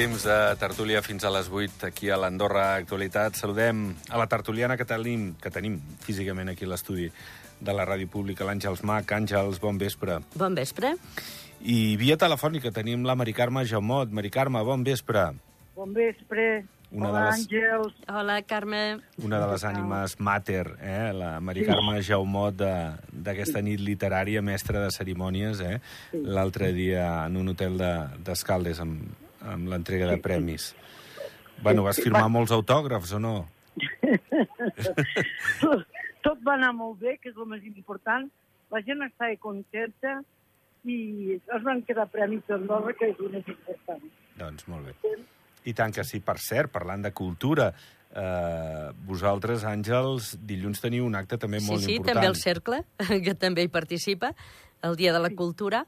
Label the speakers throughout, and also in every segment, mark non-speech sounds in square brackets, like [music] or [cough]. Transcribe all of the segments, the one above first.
Speaker 1: temps de tertúlia fins a les 8 aquí a l'Andorra Actualitat. Saludem a la tertuliana que tenim, que tenim físicament aquí a l'estudi de la Ràdio Pública, l'Àngels Mac. Àngels, bon vespre.
Speaker 2: Bon vespre.
Speaker 1: I via telefònica tenim la Mari Carme Jaumot. Mari Carme, bon vespre.
Speaker 3: Bon vespre.
Speaker 1: Una
Speaker 3: Hola,
Speaker 1: de les-
Speaker 3: Àngels.
Speaker 2: Hola, Carme.
Speaker 1: Una de les ànimes mater, eh? la Mari Carme Jaumot de- d'aquesta nit literària, mestra de cerimònies, eh? l'altre dia en un hotel de- d'Escaldes de, amb, amb l'entrega de premis. Bueno, vas firmar molts autògrafs o no?
Speaker 3: Tot, tot va anar molt bé, que és el més important. La gent estava contenta i es van quedar premis d'Andorra, que és el més important.
Speaker 1: Doncs molt bé. I tant que sí, per cert, parlant de cultura, eh, vosaltres, Àngels, dilluns teniu un acte també
Speaker 2: Sí,
Speaker 1: molt
Speaker 2: sí,
Speaker 1: important.
Speaker 2: també el Cercle, [laughs] que també hi participa, el Dia de la Cultura,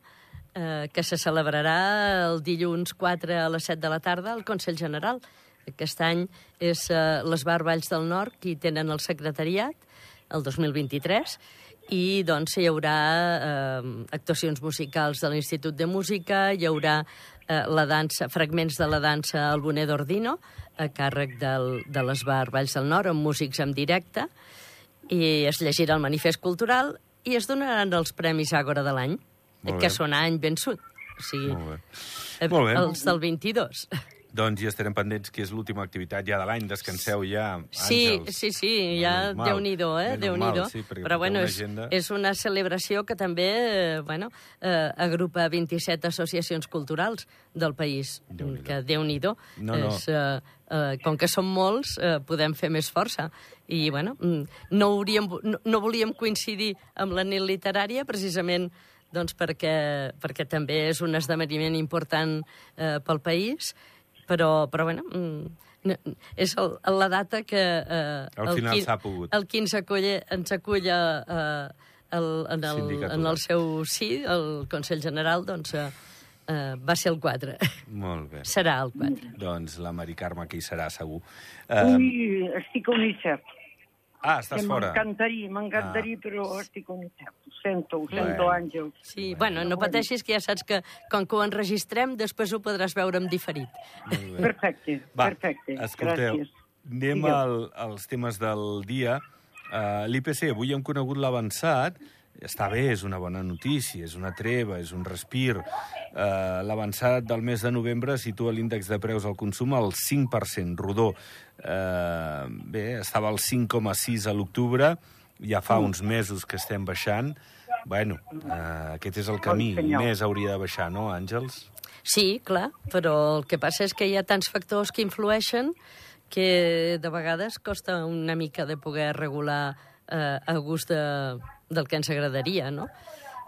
Speaker 2: eh, que se celebrarà el dilluns 4 a les 7 de la tarda al Consell General. Aquest any és eh, les Bar Valls del Nord qui tenen el secretariat, el 2023, i doncs hi haurà eh, actuacions musicals de l'Institut de Música, hi haurà eh, la dansa, fragments de la dansa al Bonet d'Ordino, a càrrec del, de les Valls del Nord, amb músics en directe, i es llegirà el manifest cultural i es donaran els Premis Àgora de l'any, que
Speaker 1: bé.
Speaker 2: són any vençut. O sigui,
Speaker 1: Molt bé.
Speaker 2: eh,
Speaker 1: Molt bé.
Speaker 2: els del 22.
Speaker 1: Doncs ja estarem pendents, que és l'última activitat ja de l'any. Descanseu ja,
Speaker 2: Sí,
Speaker 1: Àngels.
Speaker 2: sí, sí, ja. Déu-n'hi-do, eh? Déu-n'hi-do.
Speaker 1: normal, sí,
Speaker 2: Però bueno, és,
Speaker 1: agenda.
Speaker 2: és una celebració que també eh, bueno, eh, agrupa 27 associacions culturals del país.
Speaker 1: Déu-n'hi-do.
Speaker 2: que Déu-n'hi-do.
Speaker 1: No, no.
Speaker 2: És, eh, eh, com que som molts, eh, podem fer més força. I, bueno, mm, no, hauríem, no, no volíem coincidir amb la nit literària precisament doncs perquè, perquè també és un esdeveniment important eh, pel país, però, però bueno, mm, no, és el, la data que... Eh,
Speaker 1: Al
Speaker 2: el
Speaker 1: final s'ha pogut.
Speaker 2: El 15 acull, ens acull eh, el, en, el,
Speaker 1: Sindicatura.
Speaker 2: en el seu sí, el Consell General, doncs eh, eh, va ser el 4.
Speaker 1: Molt bé.
Speaker 2: Serà el 4.
Speaker 1: Doncs la Mari Carme que hi serà, segur. Eh,
Speaker 3: Ui, estic a Unicef.
Speaker 1: Ah, estàs
Speaker 3: que
Speaker 1: fora.
Speaker 3: M'encantaria, m'encantaria,
Speaker 1: Ah.
Speaker 3: però estic. Ho sento, ho sento,
Speaker 1: Bueno.
Speaker 3: Àngels.
Speaker 2: Sí, bueno, no pateixis, que ja saps que com que ho enregistrem, després ho podràs veure en diferit.
Speaker 3: Perfecte,
Speaker 1: Va,
Speaker 3: perfecte.
Speaker 1: escolteu,
Speaker 3: Gràcies.
Speaker 1: anem al, als temes del dia. Uh, L'IPC, avui hem conegut l'avançat, està bé, és una bona notícia, és una treva, és un respir. Uh, l'avançat del mes de novembre situa l'índex de preus al consum al 5%, rodó. Uh, bé, estava al 5,6 a l'octubre, ja fa uns mesos que estem baixant. Bueno, uh, aquest és el camí, més hauria de baixar, no, Àngels?
Speaker 2: Sí, clar, però el que passa és que hi ha tants factors que influeixen que de vegades costa una mica de poder regular eh, a gust de, del que ens agradaria, no?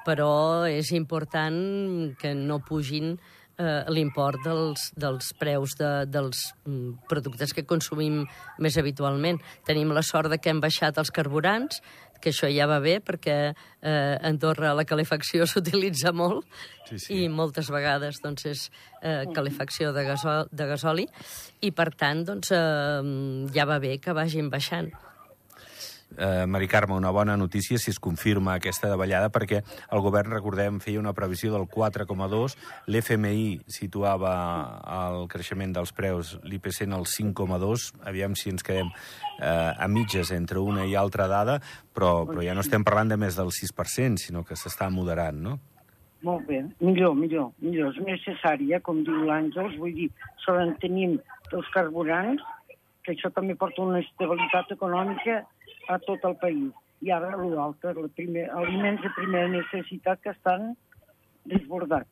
Speaker 2: Però és important que no pugin eh, l'import dels, dels preus de, dels mm, productes que consumim més habitualment. Tenim la sort de que hem baixat els carburants, que això ja va bé, perquè eh, a Andorra la calefacció [laughs] s'utilitza molt
Speaker 1: Sí, sí.
Speaker 2: i moltes vegades doncs, és eh, calefacció de, gasol, de gasoli i, per tant, doncs, eh, ja va bé que vagin baixant.
Speaker 1: Eh, Mari Carme, una bona notícia si es confirma aquesta davallada, perquè el govern, recordem, feia una previsió del 4,2, l'FMI situava el creixement dels preus, l'IPC en el 5,2, aviam si ens quedem eh, a mitges entre una i altra dada, però, però ja no estem parlant de més del 6%, sinó que s'està moderant, no?
Speaker 3: Molt bé, millor, millor, millor. És necessari, eh, com diu l'Àngels, vull dir, solen tenim els carburants, que això també porta una estabilitat econòmica a tot el país. I ara l'altre, aliments de primera necessitat que estan desbordats,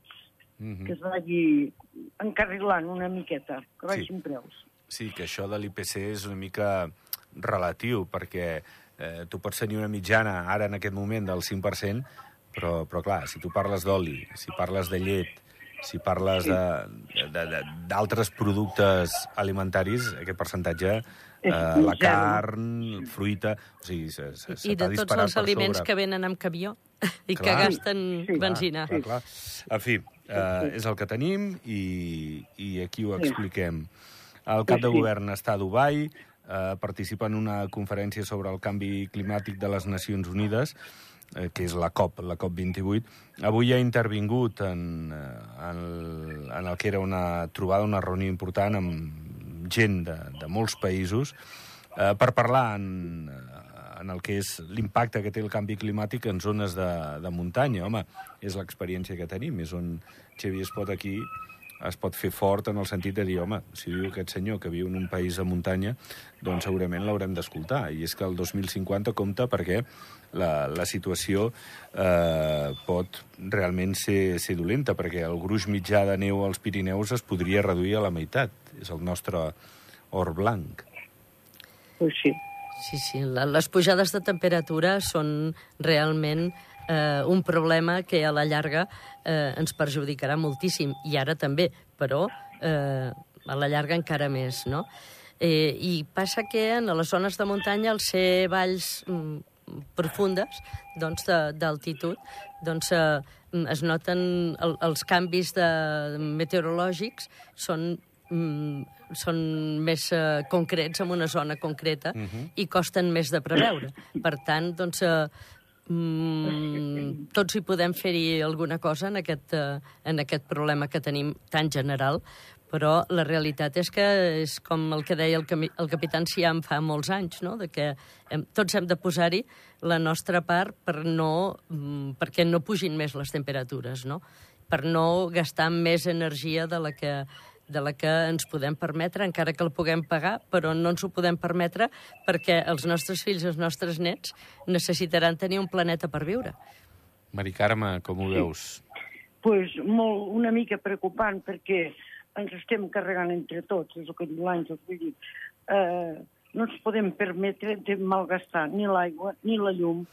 Speaker 1: Mm
Speaker 3: que es vagi encarrilant una miqueta, que
Speaker 1: Sí.
Speaker 3: baixin preus.
Speaker 1: Sí, que això de l'IPC és una mica relatiu, perquè eh, tu pots tenir una mitjana ara en aquest moment del 5%, però, però clar, si tu parles d'oli, si parles de llet, si parles de- de- de- d'altres productes alimentaris, aquest percentatge, eh, la carn, fruita... O sigui, se, se, se
Speaker 2: I de tots els aliments
Speaker 1: sobre.
Speaker 2: que venen amb camió [laughs] i que
Speaker 1: Clar.
Speaker 2: gasten
Speaker 3: Sí, sí.
Speaker 2: benzina.
Speaker 1: Clar, clar. En fi, eh, és el que tenim i, i aquí ho
Speaker 3: Sí.
Speaker 1: expliquem. El cap de
Speaker 3: Sí, sí.
Speaker 1: govern està a Dubai, eh, participa en una conferència sobre el canvi climàtic de les Nacions Unides eh, que és la COP, la COP28, avui ha intervingut en, eh, en, el, en el que era una trobada, una reunió important amb gent de, de molts països eh, per parlar en, en el que és l'impacte que té el canvi climàtic en zones de, de muntanya. Home, és l'experiència que tenim, és on Xavier es pot aquí es pot fer fort en el sentit de dir, home, si diu aquest senyor que viu en un país de muntanya, doncs segurament l'haurem d'escoltar. I és que el 2050 compta perquè la, la situació eh, pot realment ser, ser dolenta, perquè el gruix mitjà de neu als Pirineus es podria reduir a la meitat. És el nostre or blanc.
Speaker 3: Pues sí.
Speaker 2: Sí, sí, les pujades de temperatura són realment eh, un problema que a la llarga eh, ens perjudicarà moltíssim, i ara també, però eh, a la llarga encara més, no? Eh, I passa que en les zones de muntanya, al ser valls mm, profundes doncs, d'altitud, doncs, eh, es noten el, els canvis de, meteorològics són mm, són més uh, concrets en una zona concreta uh -huh. i costen més de preveure. Per tant, doncs, uh, mm, tots hi podem fer-hi alguna cosa en aquest, uh, en aquest problema que tenim tan general, però la realitat és que és com el que deia el, el capità Siam fa molts anys, no? de que hem, tots hem de posar-hi la nostra part per no, mm, perquè no pugin més les temperatures, no? per no gastar més energia de la que de la que ens podem permetre, encara que el puguem pagar, però no ens ho podem permetre perquè els nostres fills i els nostres nets necessitaran tenir un planeta per viure.
Speaker 1: Mari Carme, com ho veus?
Speaker 3: pues molt, una mica preocupant perquè ens estem carregant entre tots, és el que diu l'Àngel, vull dir, eh, no ens podem permetre de malgastar ni l'aigua ni la llum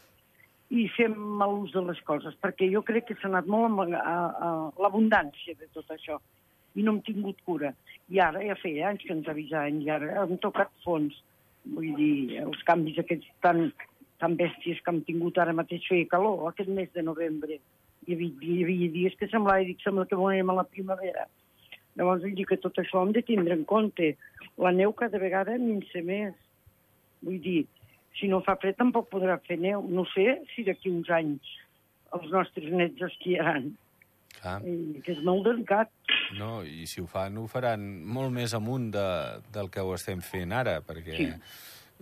Speaker 3: i fem mal ús de les coses, perquè jo crec que s'ha anat molt a, a, a l'abundància de tot això i no hem tingut cura. I ara ja feia anys que ens avisaven i ara hem tocat fons. Vull dir, els canvis aquests tan, tan bèsties que hem tingut ara mateix feia calor, aquest mes de novembre. Hi havia, hi havia dies que semblava, dic, sembla que venim a la primavera. Llavors vull dir que tot això hem de tindre en compte. La neu cada vegada minsa més. Vull dir, si no fa fred tampoc podrà fer neu. No sé si d'aquí uns anys els nostres nets esquiaran. Clar. I que és molt delicat.
Speaker 1: No, i si ho fan, ho faran molt més amunt de, del que ho estem fent ara, perquè... Sí.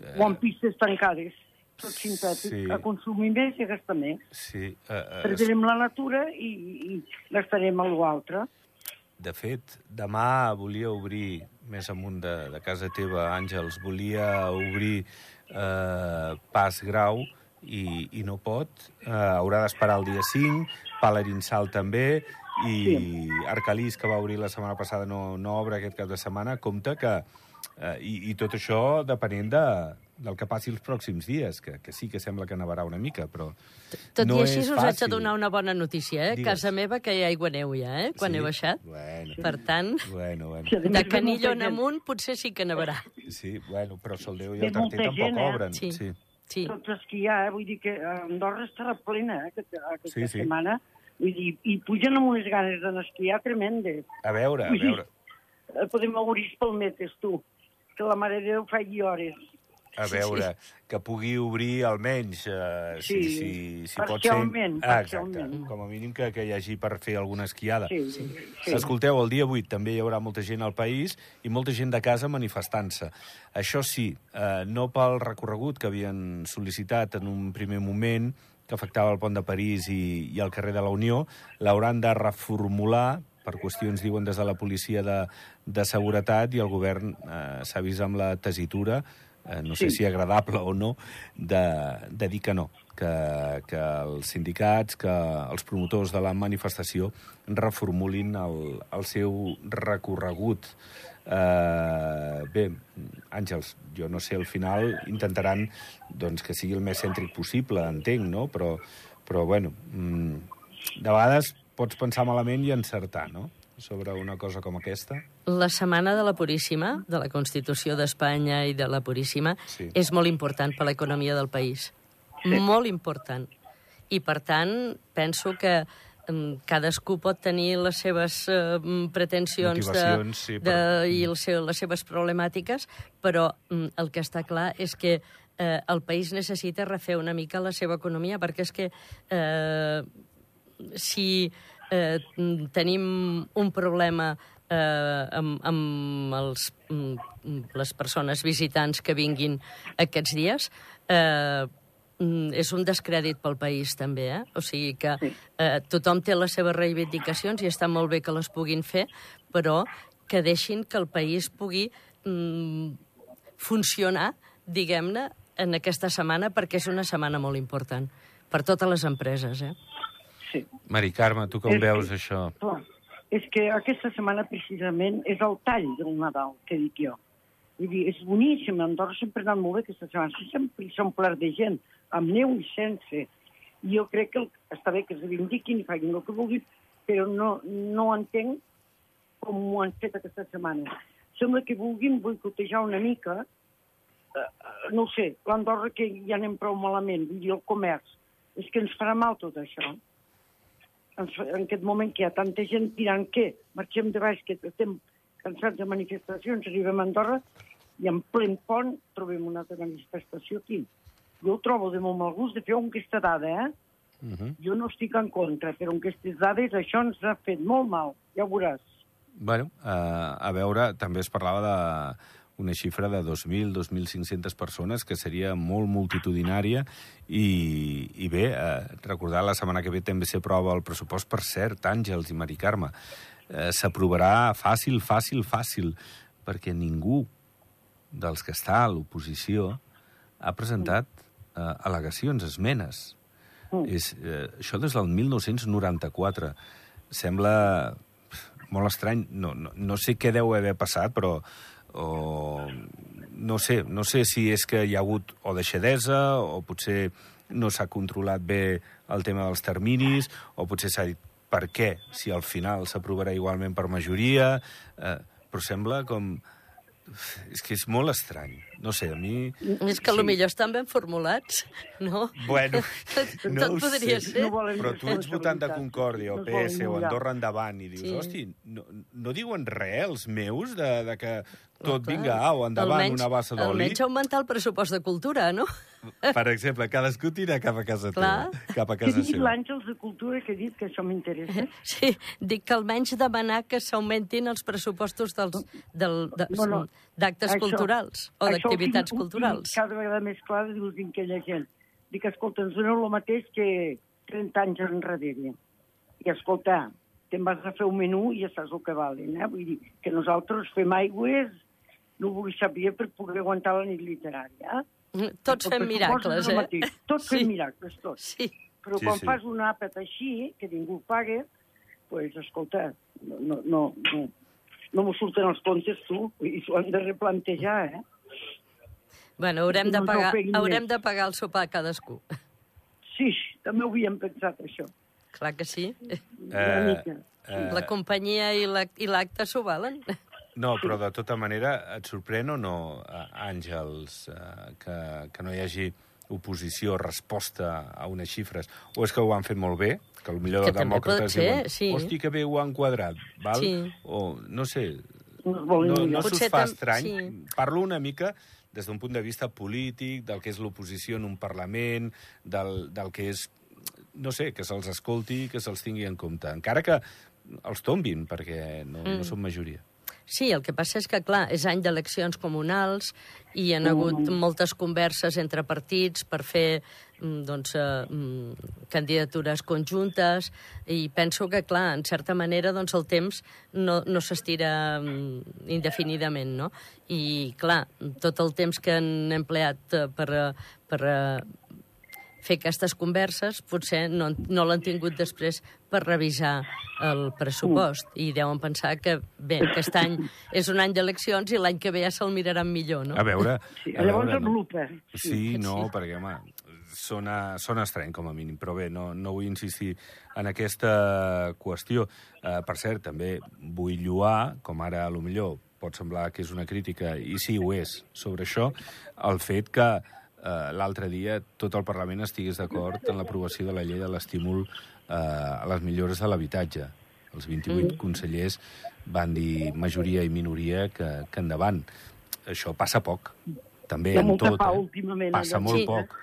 Speaker 3: Eh... O en pistes tancades, tot sintètic, sí. a consumir més i a gastar més.
Speaker 1: Sí. Eh, eh,
Speaker 3: Perdrem la natura i, i gastarem a l'altre.
Speaker 1: De fet, demà volia obrir, més amunt de, de casa teva, Àngels, volia obrir eh, Pas Grau i, i no pot. Eh, haurà d'esperar el dia 5, Palarinsal també, i sí. Arcalís, que va obrir la setmana passada, no, no obre aquest cap de setmana, compta que... Eh, i, I tot això depenent de, del que passi els pròxims dies, que, que sí que sembla que nevarà una mica, però
Speaker 2: Tot
Speaker 1: no
Speaker 2: i així
Speaker 1: us
Speaker 2: haig de donar una bona notícia, eh? Digues. Casa meva que hi ha aigua neu ja, eh? Quan
Speaker 1: sí?
Speaker 2: he baixat.
Speaker 1: Bueno.
Speaker 2: Per tant,
Speaker 1: bueno, bueno.
Speaker 2: de Canillo en amunt potser sí que nevarà.
Speaker 1: Sí, bueno, però Soldeu i el Tarter tampoc gent, eh? obren.
Speaker 2: Sí. sí. sí.
Speaker 3: Tots ha, eh? vull dir que Andorra estarà plena eh? aquesta, aquesta
Speaker 1: sí, sí.
Speaker 3: setmana. Vull dir, i pugen amb unes ganes d'anar a esquiar tremendes.
Speaker 1: A veure, a veure.
Speaker 3: Dir, podem obrir palmetes, tu, que la Mare de Déu faci hores.
Speaker 1: A veure, sí, sí. que pugui obrir almenys, eh,
Speaker 3: sí,
Speaker 1: si, si, si pot
Speaker 3: ser... Parcialment,
Speaker 1: ah, exacte, com a mínim que, que hi hagi per fer alguna esquiada.
Speaker 3: Sí, sí, sí.
Speaker 1: Escolteu, el dia 8 també hi haurà molta gent al país i molta gent de casa manifestant-se. Això sí, eh, no pel recorregut que havien sol·licitat en un primer moment, que afectava el pont de París i, i el carrer de la Unió, l'hauran de reformular per qüestions, diuen, des de la policia de, de seguretat i el govern eh, s'ha vist amb la tesitura, eh, no sé sí. si agradable o no, de, de dir que no, que, que els sindicats, que els promotors de la manifestació reformulin el, el seu recorregut. Eh, bé, Àngels, jo no sé, al final intentaran doncs, que sigui el més cèntric possible, entenc, no? Però, però bueno, mm, de vegades pots pensar malament i encertar, no?, sobre una cosa com aquesta?
Speaker 2: La Setmana de la Puríssima, de la Constitució d'Espanya i de la Puríssima, sí. és molt important per l'economia del país. Sí. Molt important. I, per tant, penso que cadascú pot tenir les seves uh, pretensions de,
Speaker 1: sí,
Speaker 2: però... de, i el seu, les seves problemàtiques, però el que està clar és que eh, el país necessita refer una mica la seva economia, perquè és que eh, si eh, tenim un problema eh, amb, amb els, mm, les persones visitants que vinguin aquests dies, eh, mm, és un descrèdit pel país, també, eh? O sigui que eh, tothom té les seves reivindicacions i està molt bé que les puguin fer, però que deixin que el país pugui mm, funcionar, diguem-ne, en aquesta setmana, perquè és una setmana molt important per totes les empreses, eh?
Speaker 3: Sí.
Speaker 1: Mari Carme, tu com
Speaker 3: És
Speaker 1: veus
Speaker 3: que-
Speaker 1: això?
Speaker 3: Clar, és que aquesta setmana precisament és el tall del Nadal, que dic jo. Vull dir, és boníssim, a Andorra sempre ha anat molt bé aquesta setmana, sempre s'ha omplert de gent, amb neu i sense. Jo crec que està bé que es reivindiquin i facin el que vulguin, però no, no entenc com ho han fet aquesta setmana. Sembla que vulguin boicotejar una mica, eh, eh, no ho sé, l'Andorra que ja anem prou malament, vull dir, el comerç. És que ens farà mal tot això fa- en aquest moment que hi ha tanta gent tirant què? Marxem de baix, que estem cansats de manifestacions, arribem a Andorra i en plen pont trobem una altra manifestació aquí. Jo ho trobo de molt mal gust de fer aquesta dada, eh?
Speaker 1: Uh -huh.
Speaker 3: Jo no estic en contra, però amb aquestes dades això ens ha fet molt mal, ja ho veuràs.
Speaker 1: Bueno, eh, a veure, també es parlava de una xifra de 2.000, 2.500 persones, que seria molt multitudinària, i, i bé, eh, recordar la setmana que ve també se prova el pressupost, per cert, Àngels i Mari Carme, eh, s'aprovarà fàcil, fàcil, fàcil, perquè ningú dels que està a l'oposició ha presentat eh, al·legacions, esmenes.
Speaker 3: Mm.
Speaker 1: És, eh, això des del 1994. Sembla molt estrany. No, no, no sé què deu haver passat, però o, no sé, no sé si és que hi ha hagut o deixadesa o potser no s'ha controlat bé el tema dels terminis o potser s'ha dit per què, si al final s'aprovarà igualment per majoria, eh, però sembla com... És que és molt estrany. No sé, a mi...
Speaker 2: És que sí. millor estan ben formulats, no?
Speaker 1: Bueno, [laughs]
Speaker 2: Tot
Speaker 1: no ho
Speaker 2: podria
Speaker 1: sé.
Speaker 2: ser.
Speaker 3: No volen
Speaker 1: Però tu ets votant de. Concòrdia o
Speaker 3: No
Speaker 1: PS o. Andorra endavant i dius,
Speaker 2: Sí.
Speaker 1: sí. hosti, no, no diuen res els meus de, de que tot
Speaker 2: Clar,
Speaker 1: vinga au, endavant,
Speaker 2: almenys,
Speaker 1: una bassa d'oli?
Speaker 2: Almenys augmentar el pressupost de cultura, no? [laughs]
Speaker 1: Per exemple, cadascú tira cap a casa
Speaker 2: Clar.
Speaker 1: teva, cap a
Speaker 3: Que
Speaker 1: casa
Speaker 3: digui
Speaker 1: seva.
Speaker 3: l'Àngels de Cultura que ha dit que això m'interessa. [laughs]
Speaker 2: Sí, dic que almenys demanar que s'augmentin els pressupostos dels, del, de,
Speaker 3: Bueno,
Speaker 2: d'actes culturals o d'activitats culturals.
Speaker 3: tinc Cada vegada més clar dius dins aquella gent. Dic, escolta, ens doneu el mateix que 30 anys enrere. I escolta, te'n vas a fer un menú i ja saps el que valen, eh? Vull dir, que nosaltres fem aigües, no vull saber per poder aguantar la nit literària.
Speaker 2: Tots fem miracles, eh?
Speaker 3: Tots fem miracles, tots.
Speaker 2: Sí.
Speaker 3: Però
Speaker 1: Sí,
Speaker 3: quan
Speaker 1: sí.
Speaker 3: fas un àpat així, que ningú paga, pues, escolta, no, no, no, no, no m'ho surten els comptes, tu, i s'ho han de replantejar, eh?
Speaker 2: Bueno, haurem de, pagar, haurem
Speaker 3: més.
Speaker 2: de pagar el sopar a cadascú.
Speaker 3: Sí, també ho havíem pensat, això.
Speaker 2: Clar que sí.
Speaker 1: Eh, eh,
Speaker 2: La companyia i la- i l'acte s'ho valen.
Speaker 1: No, però de tota manera, et sorprèn o no, eh, Àngels, eh, que, que no hi hagi oposició, resposta a unes xifres? O és que ho han fet molt bé? Que potser
Speaker 2: Que
Speaker 1: els demòcrates
Speaker 2: ser,
Speaker 1: diuen,
Speaker 2: sí.
Speaker 1: hosti, que bé ho han quadrat, val?
Speaker 2: Sí.
Speaker 1: O, no sé,
Speaker 3: No,
Speaker 1: no, no s'us fa
Speaker 2: tam-
Speaker 1: estrany.
Speaker 2: sí.
Speaker 1: Parlo una mica des d'un punt de vista polític, del que és l'oposició en un Parlament, del, del que és, no sé, que se'ls escolti, que se'ls tingui en compte. Encara que els tombin, perquè no,
Speaker 2: Mm.
Speaker 1: no són majoria.
Speaker 2: Sí, el que passa és que, clar, és any d'eleccions comunals i hi ha hagut moltes converses entre partits per fer mm, doncs, eh, mm, candidatures conjuntes i penso que, clar, en certa manera doncs, el temps no, no s'estira mm, indefinidament, no? I, clar, tot el temps que han empleat eh, per, eh, per eh, fer aquestes converses, potser no, no l'han tingut després per revisar el pressupost. I deuen pensar que, bé, aquest any és un any d'eleccions i l'any que ve ja se'l miraran millor, no?
Speaker 1: A veure...
Speaker 3: Sí,
Speaker 1: a
Speaker 3: llavors
Speaker 1: veure,
Speaker 3: amb lupa.
Speaker 1: Sí, no, perquè, home, sona, sona estrany, com a mínim, però bé, no, no vull insistir en aquesta qüestió. Uh, per cert, també vull lluar, com ara, a lo millor, pot semblar que és una crítica, i sí, ho és, sobre això, el fet que uh, l'altre dia tot el Parlament estigués d'acord en l'aprovació de la llei de l'estímul uh, a les millores de l'habitatge. Els 28 mm. consellers van dir majoria i minoria que, que endavant. Això passa poc. també
Speaker 3: ha
Speaker 1: en tot,
Speaker 3: pau
Speaker 1: eh? Passa molt
Speaker 2: Sí.
Speaker 1: poc.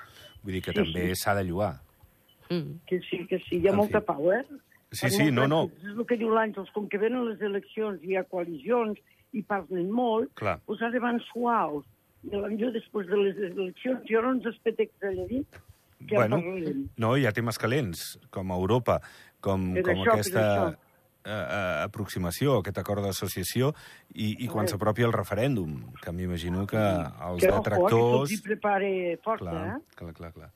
Speaker 1: Vull dir que
Speaker 3: Sí,
Speaker 1: també
Speaker 3: sí.
Speaker 1: s'ha de lloar.
Speaker 2: Mm.
Speaker 3: Que sí, que sí, hi ha
Speaker 1: En
Speaker 3: molta
Speaker 1: fi.
Speaker 3: pau, eh?
Speaker 1: Sí, sí, no, no.
Speaker 3: És el que diu l'Àngels, com que venen les eleccions i hi ha coalicions i parlen molt,
Speaker 1: Clar.
Speaker 3: doncs ara van suaus. I potser després de les eleccions hi haurà uns espetecs allà dins que
Speaker 1: bueno,
Speaker 3: en parlarem.
Speaker 1: no, hi ha temes calents, com a Europa, com,
Speaker 3: És
Speaker 1: com
Speaker 3: això,
Speaker 1: aquesta eh, eh, aproximació, aquest acord d'associació, i, i quan s'apropi el referèndum, que m'imagino que els
Speaker 3: que
Speaker 1: detractors...
Speaker 3: que se'ls hi prepare força,
Speaker 1: Clar,
Speaker 3: eh?
Speaker 1: clar, clar, clar.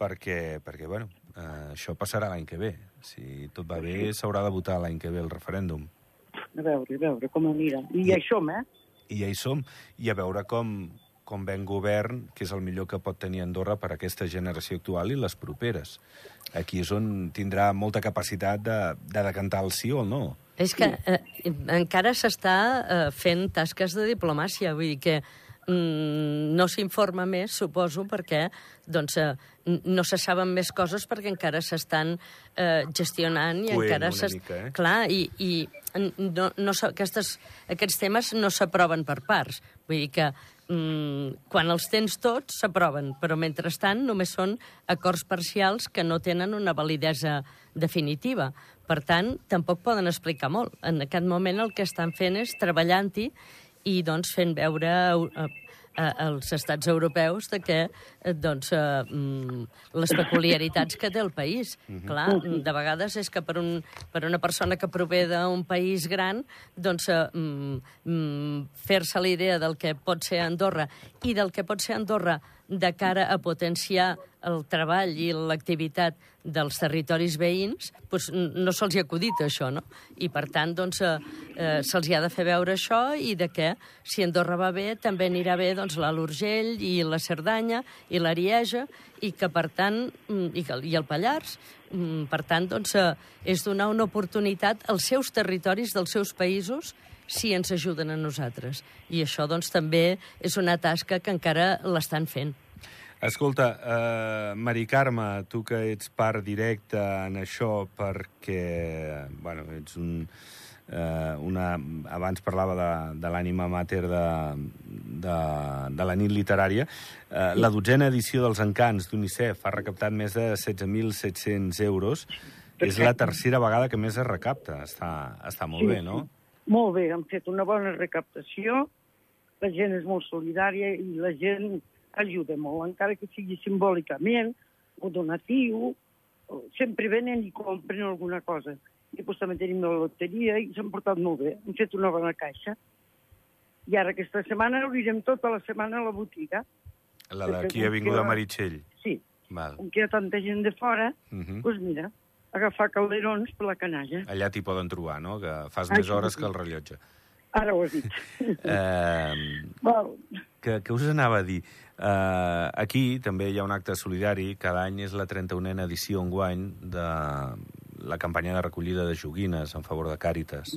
Speaker 1: Perquè, perquè bueno, eh, això passarà l'any que ve. Si tot va bé, s'haurà de votar l'any que ve el referèndum.
Speaker 3: A veure, a veure com anirà. I
Speaker 1: I-
Speaker 3: això, eh?
Speaker 1: I ja hi som. I a veure com, com ven govern, que és el millor que pot tenir Andorra per a aquesta generació actual i les properes. Aquí és on tindrà molta capacitat de, de decantar el sí o el no.
Speaker 2: És que eh, encara s'està eh, fent tasques de diplomàcia, vull dir que mm, no s'informa més, suposo, perquè doncs, eh, no se saben més coses perquè encara s'estan eh, gestionant i
Speaker 1: Coent
Speaker 2: encara s'es-
Speaker 1: eh?
Speaker 2: Clar, i, i no, no, aquestes, aquests temes no s'aproven per parts. Vull dir que mm, quan els tens tots s'aproven, però mentrestant només són acords parcials que no tenen una validesa definitiva. Per tant, tampoc poden explicar molt. En aquest moment el que estan fent és treballant-hi i doncs fent veure eh, eh, als estats europeus de que eh, doncs, eh, mm, les peculiaritats que té el país. Clar, de vegades és que per, un, per una persona que prové d'un país gran, doncs eh, mm, mm, fer-se la idea del que pot ser Andorra i del que pot ser Andorra de cara a potenciar el treball i l'activitat dels territoris veïns, doncs no se'ls hi ha acudit això, no? I per tant, doncs, eh, eh, se'ls hi ha de fer veure això i de que si Andorra va bé, també anirà bé doncs, l'Alt Urgell i la Cerdanya i l'Arieja i que, per tant, mm, i, que, i el Pallars, mm, per tant, doncs, eh, és donar una oportunitat als seus territoris, dels seus països, si ens ajuden a nosaltres. I això, doncs, també és una tasca que encara l'estan fent.
Speaker 1: Escolta, uh, Mari Carme, tu que ets part directa en això perquè, bueno, ets un... Uh, una, abans parlava de, de l'ànima mater de, de, de la nit literària. Uh, la dotzena edició dels Encants d'UNICEF ha recaptat més de 16.700 euros. És la tercera vegada que més es recapta. Està, està molt
Speaker 3: Sí,
Speaker 1: bé, no?
Speaker 3: Molt bé, han fet una bona recaptació, la gent és molt solidària i la gent ajuda molt, encara que sigui simbòlicament o donatiu, sempre venen i compren alguna cosa. I doncs també tenim la loteria i s'han portat molt bé, han fet una bona caixa. I ara aquesta setmana obrirem tota la setmana a la botiga.
Speaker 1: La d'aquí ha vingut a Meritxell.
Speaker 3: Sí,
Speaker 1: Val.
Speaker 3: com que hi ha tanta gent de fora,
Speaker 1: Uh -huh.
Speaker 3: doncs mira, agafar calderons per la canalla.
Speaker 1: Allà t'hi poden trobar, no? Que fas
Speaker 3: Ai,
Speaker 1: més hores
Speaker 3: sí.
Speaker 1: que el rellotge.
Speaker 3: Ara ho has dit. [laughs]
Speaker 1: Eh,
Speaker 3: Val.
Speaker 1: que, que us anava a dir? Uh, aquí també hi ha un acte solidari. Cada any és la 31a edició enguany de la campanya de recollida de joguines en favor de Càritas.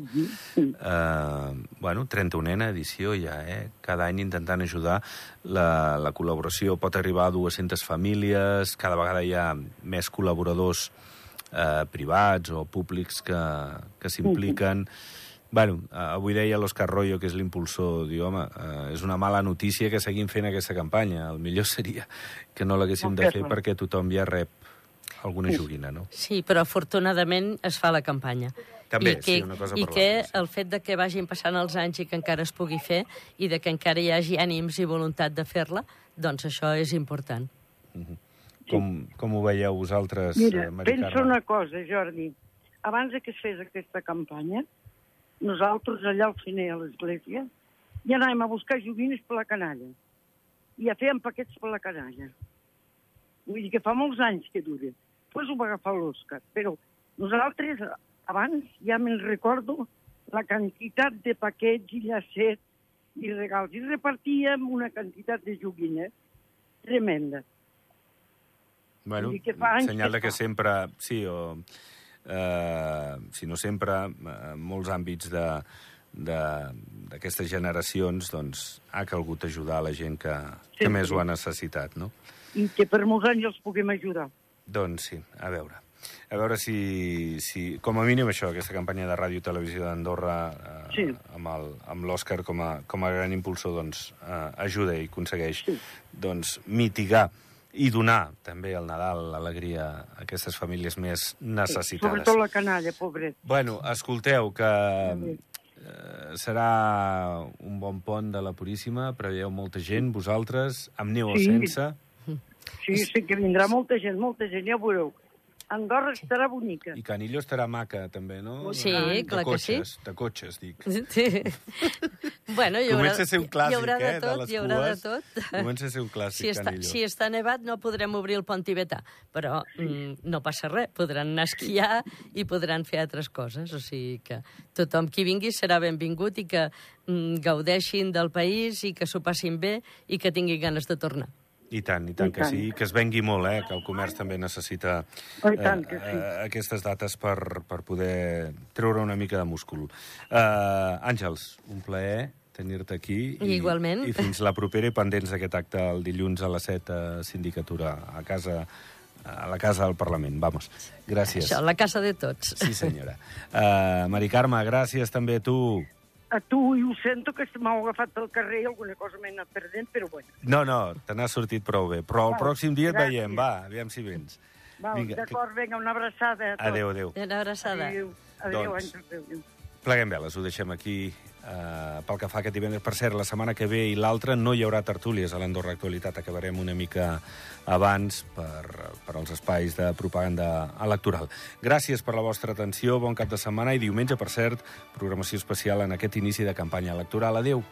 Speaker 1: Uh, bueno, 31a edició ja, eh? Cada any intentant ajudar. La, la col·laboració pot arribar a 200 famílies, cada vegada hi ha més col·laboradors eh, privats o públics que, que s'impliquen. Bueno, eh, avui deia l'Òscar Royo, que és l'impulsor, diu, home, eh, és una mala notícia que seguim fent aquesta campanya. El millor seria que no l'haguéssim de fer perquè tothom ja rep alguna joguina, no?
Speaker 2: Sí, però afortunadament es fa la campanya.
Speaker 1: També,
Speaker 2: I que,
Speaker 1: sí, una cosa
Speaker 2: I que
Speaker 1: sí.
Speaker 2: el fet de que vagin passant els anys i que encara es pugui fer i de que encara hi hagi ànims i voluntat de fer-la, doncs això és important.
Speaker 1: Com, com ho veieu vosaltres,
Speaker 3: Mira,
Speaker 1: eh, Mari
Speaker 3: pensa
Speaker 1: Carme?
Speaker 3: una cosa, Jordi. Abans de que es fes aquesta campanya, nosaltres allà al Finer, a l'església, ja anàvem a buscar joguines per la canalla. I ja fèiem paquets per la canalla. Vull dir que fa molts anys que dura. Després ho va agafar l'Òscar. Però nosaltres, abans, ja me'n recordo la quantitat de paquets i llacets i regals. I repartíem una quantitat de joguines tremenda.
Speaker 1: Bueno,
Speaker 3: que fa
Speaker 1: senyal
Speaker 3: que
Speaker 1: que sempre, sí, o, eh, si no sempre, eh, en molts àmbits de de- d'aquestes generacions doncs, ha calgut ajudar la gent que, que
Speaker 3: Sí,
Speaker 1: més
Speaker 3: sí.
Speaker 1: ho ha necessitat, no?
Speaker 3: I que per molts anys els puguem ajudar.
Speaker 1: Doncs sí, a veure. a veure si, si, com a mínim això, aquesta campanya de ràdio i televisió d'Andorra eh,
Speaker 3: Sí.
Speaker 1: amb l'Òscar com, a, com a gran impulsor doncs, eh, ajuda i aconsegueix
Speaker 3: Sí.
Speaker 1: doncs, mitigar i donar també al Nadal l'alegria a aquestes famílies més necessitades.
Speaker 3: Sobretot la canalla, pobret.
Speaker 1: Bueno, escolteu, que eh, serà un bon pont de la Puríssima, preveieu molta gent, vosaltres, amb neu o
Speaker 3: Sí.
Speaker 1: sense.
Speaker 3: Sí, sí que vindrà molta gent, molta gent, ja ho veureu. Andorra estarà bonica.
Speaker 1: I Canillo estarà maca, també, no?
Speaker 2: Sí,
Speaker 1: de
Speaker 2: clar que sí.
Speaker 1: cotxes, De cotxes, dic.
Speaker 2: Sí. [laughs] bueno, hi haurà,
Speaker 1: Comença a ser un clàssic,
Speaker 2: hi haurà de
Speaker 1: eh,
Speaker 2: tot,
Speaker 1: de les
Speaker 2: hi haurà de tot.
Speaker 1: Comença a ser un clàssic,
Speaker 2: si està,
Speaker 1: Canillo.
Speaker 2: si està nevat no podrem obrir el pont tibetà, però mm, no passa res, podran anar a esquiar i podran fer altres coses, o sigui que tothom qui vingui serà benvingut i que mm, gaudeixin del país i que s'ho passin bé i que tinguin ganes de tornar.
Speaker 1: I tant, i tant
Speaker 3: I
Speaker 1: que
Speaker 3: tant.
Speaker 1: sí, que es vengui molt, eh? que el comerç també necessita
Speaker 3: Oh, i tant que sí.
Speaker 1: eh, aquestes dates per, per poder treure una mica de múscul. Uh, Àngels, un plaer tenir-te aquí.
Speaker 2: I igualment.
Speaker 1: I fins la propera i pendents d'aquest acte el dilluns a les 7 a Sindicatura, a casa a la Casa del Parlament. Vamos. Gràcies.
Speaker 2: Això, la casa de tots.
Speaker 1: Sí, senyora. Uh, Mari Carme, gràcies també a tu.
Speaker 3: A tu, i ho sento, que m'heu agafat pel carrer i alguna cosa m'he anat perdent, però bueno.
Speaker 1: No, no, te n'ha sortit prou bé. Però el
Speaker 3: Val,
Speaker 1: pròxim dia et
Speaker 3: gràcies.
Speaker 1: veiem, va, aviam si vens.
Speaker 3: Val, D'acord, vinga, una abraçada a tots.
Speaker 1: Adéu, adéu.
Speaker 2: Una abraçada.
Speaker 3: Adéu, adéu,
Speaker 1: Doncs-
Speaker 3: Àngels, adéu.
Speaker 1: Pleguem veles, ho deixem aquí eh, pel que fa aquest divendres. Per cert, la setmana que ve i l'altra no hi haurà tertúlies a l'Andorra Actualitat. Acabarem una mica abans per, per als espais de propaganda electoral. Gràcies per la vostra atenció, bon cap de setmana i diumenge, per cert, programació especial en aquest inici de campanya electoral. Adéu.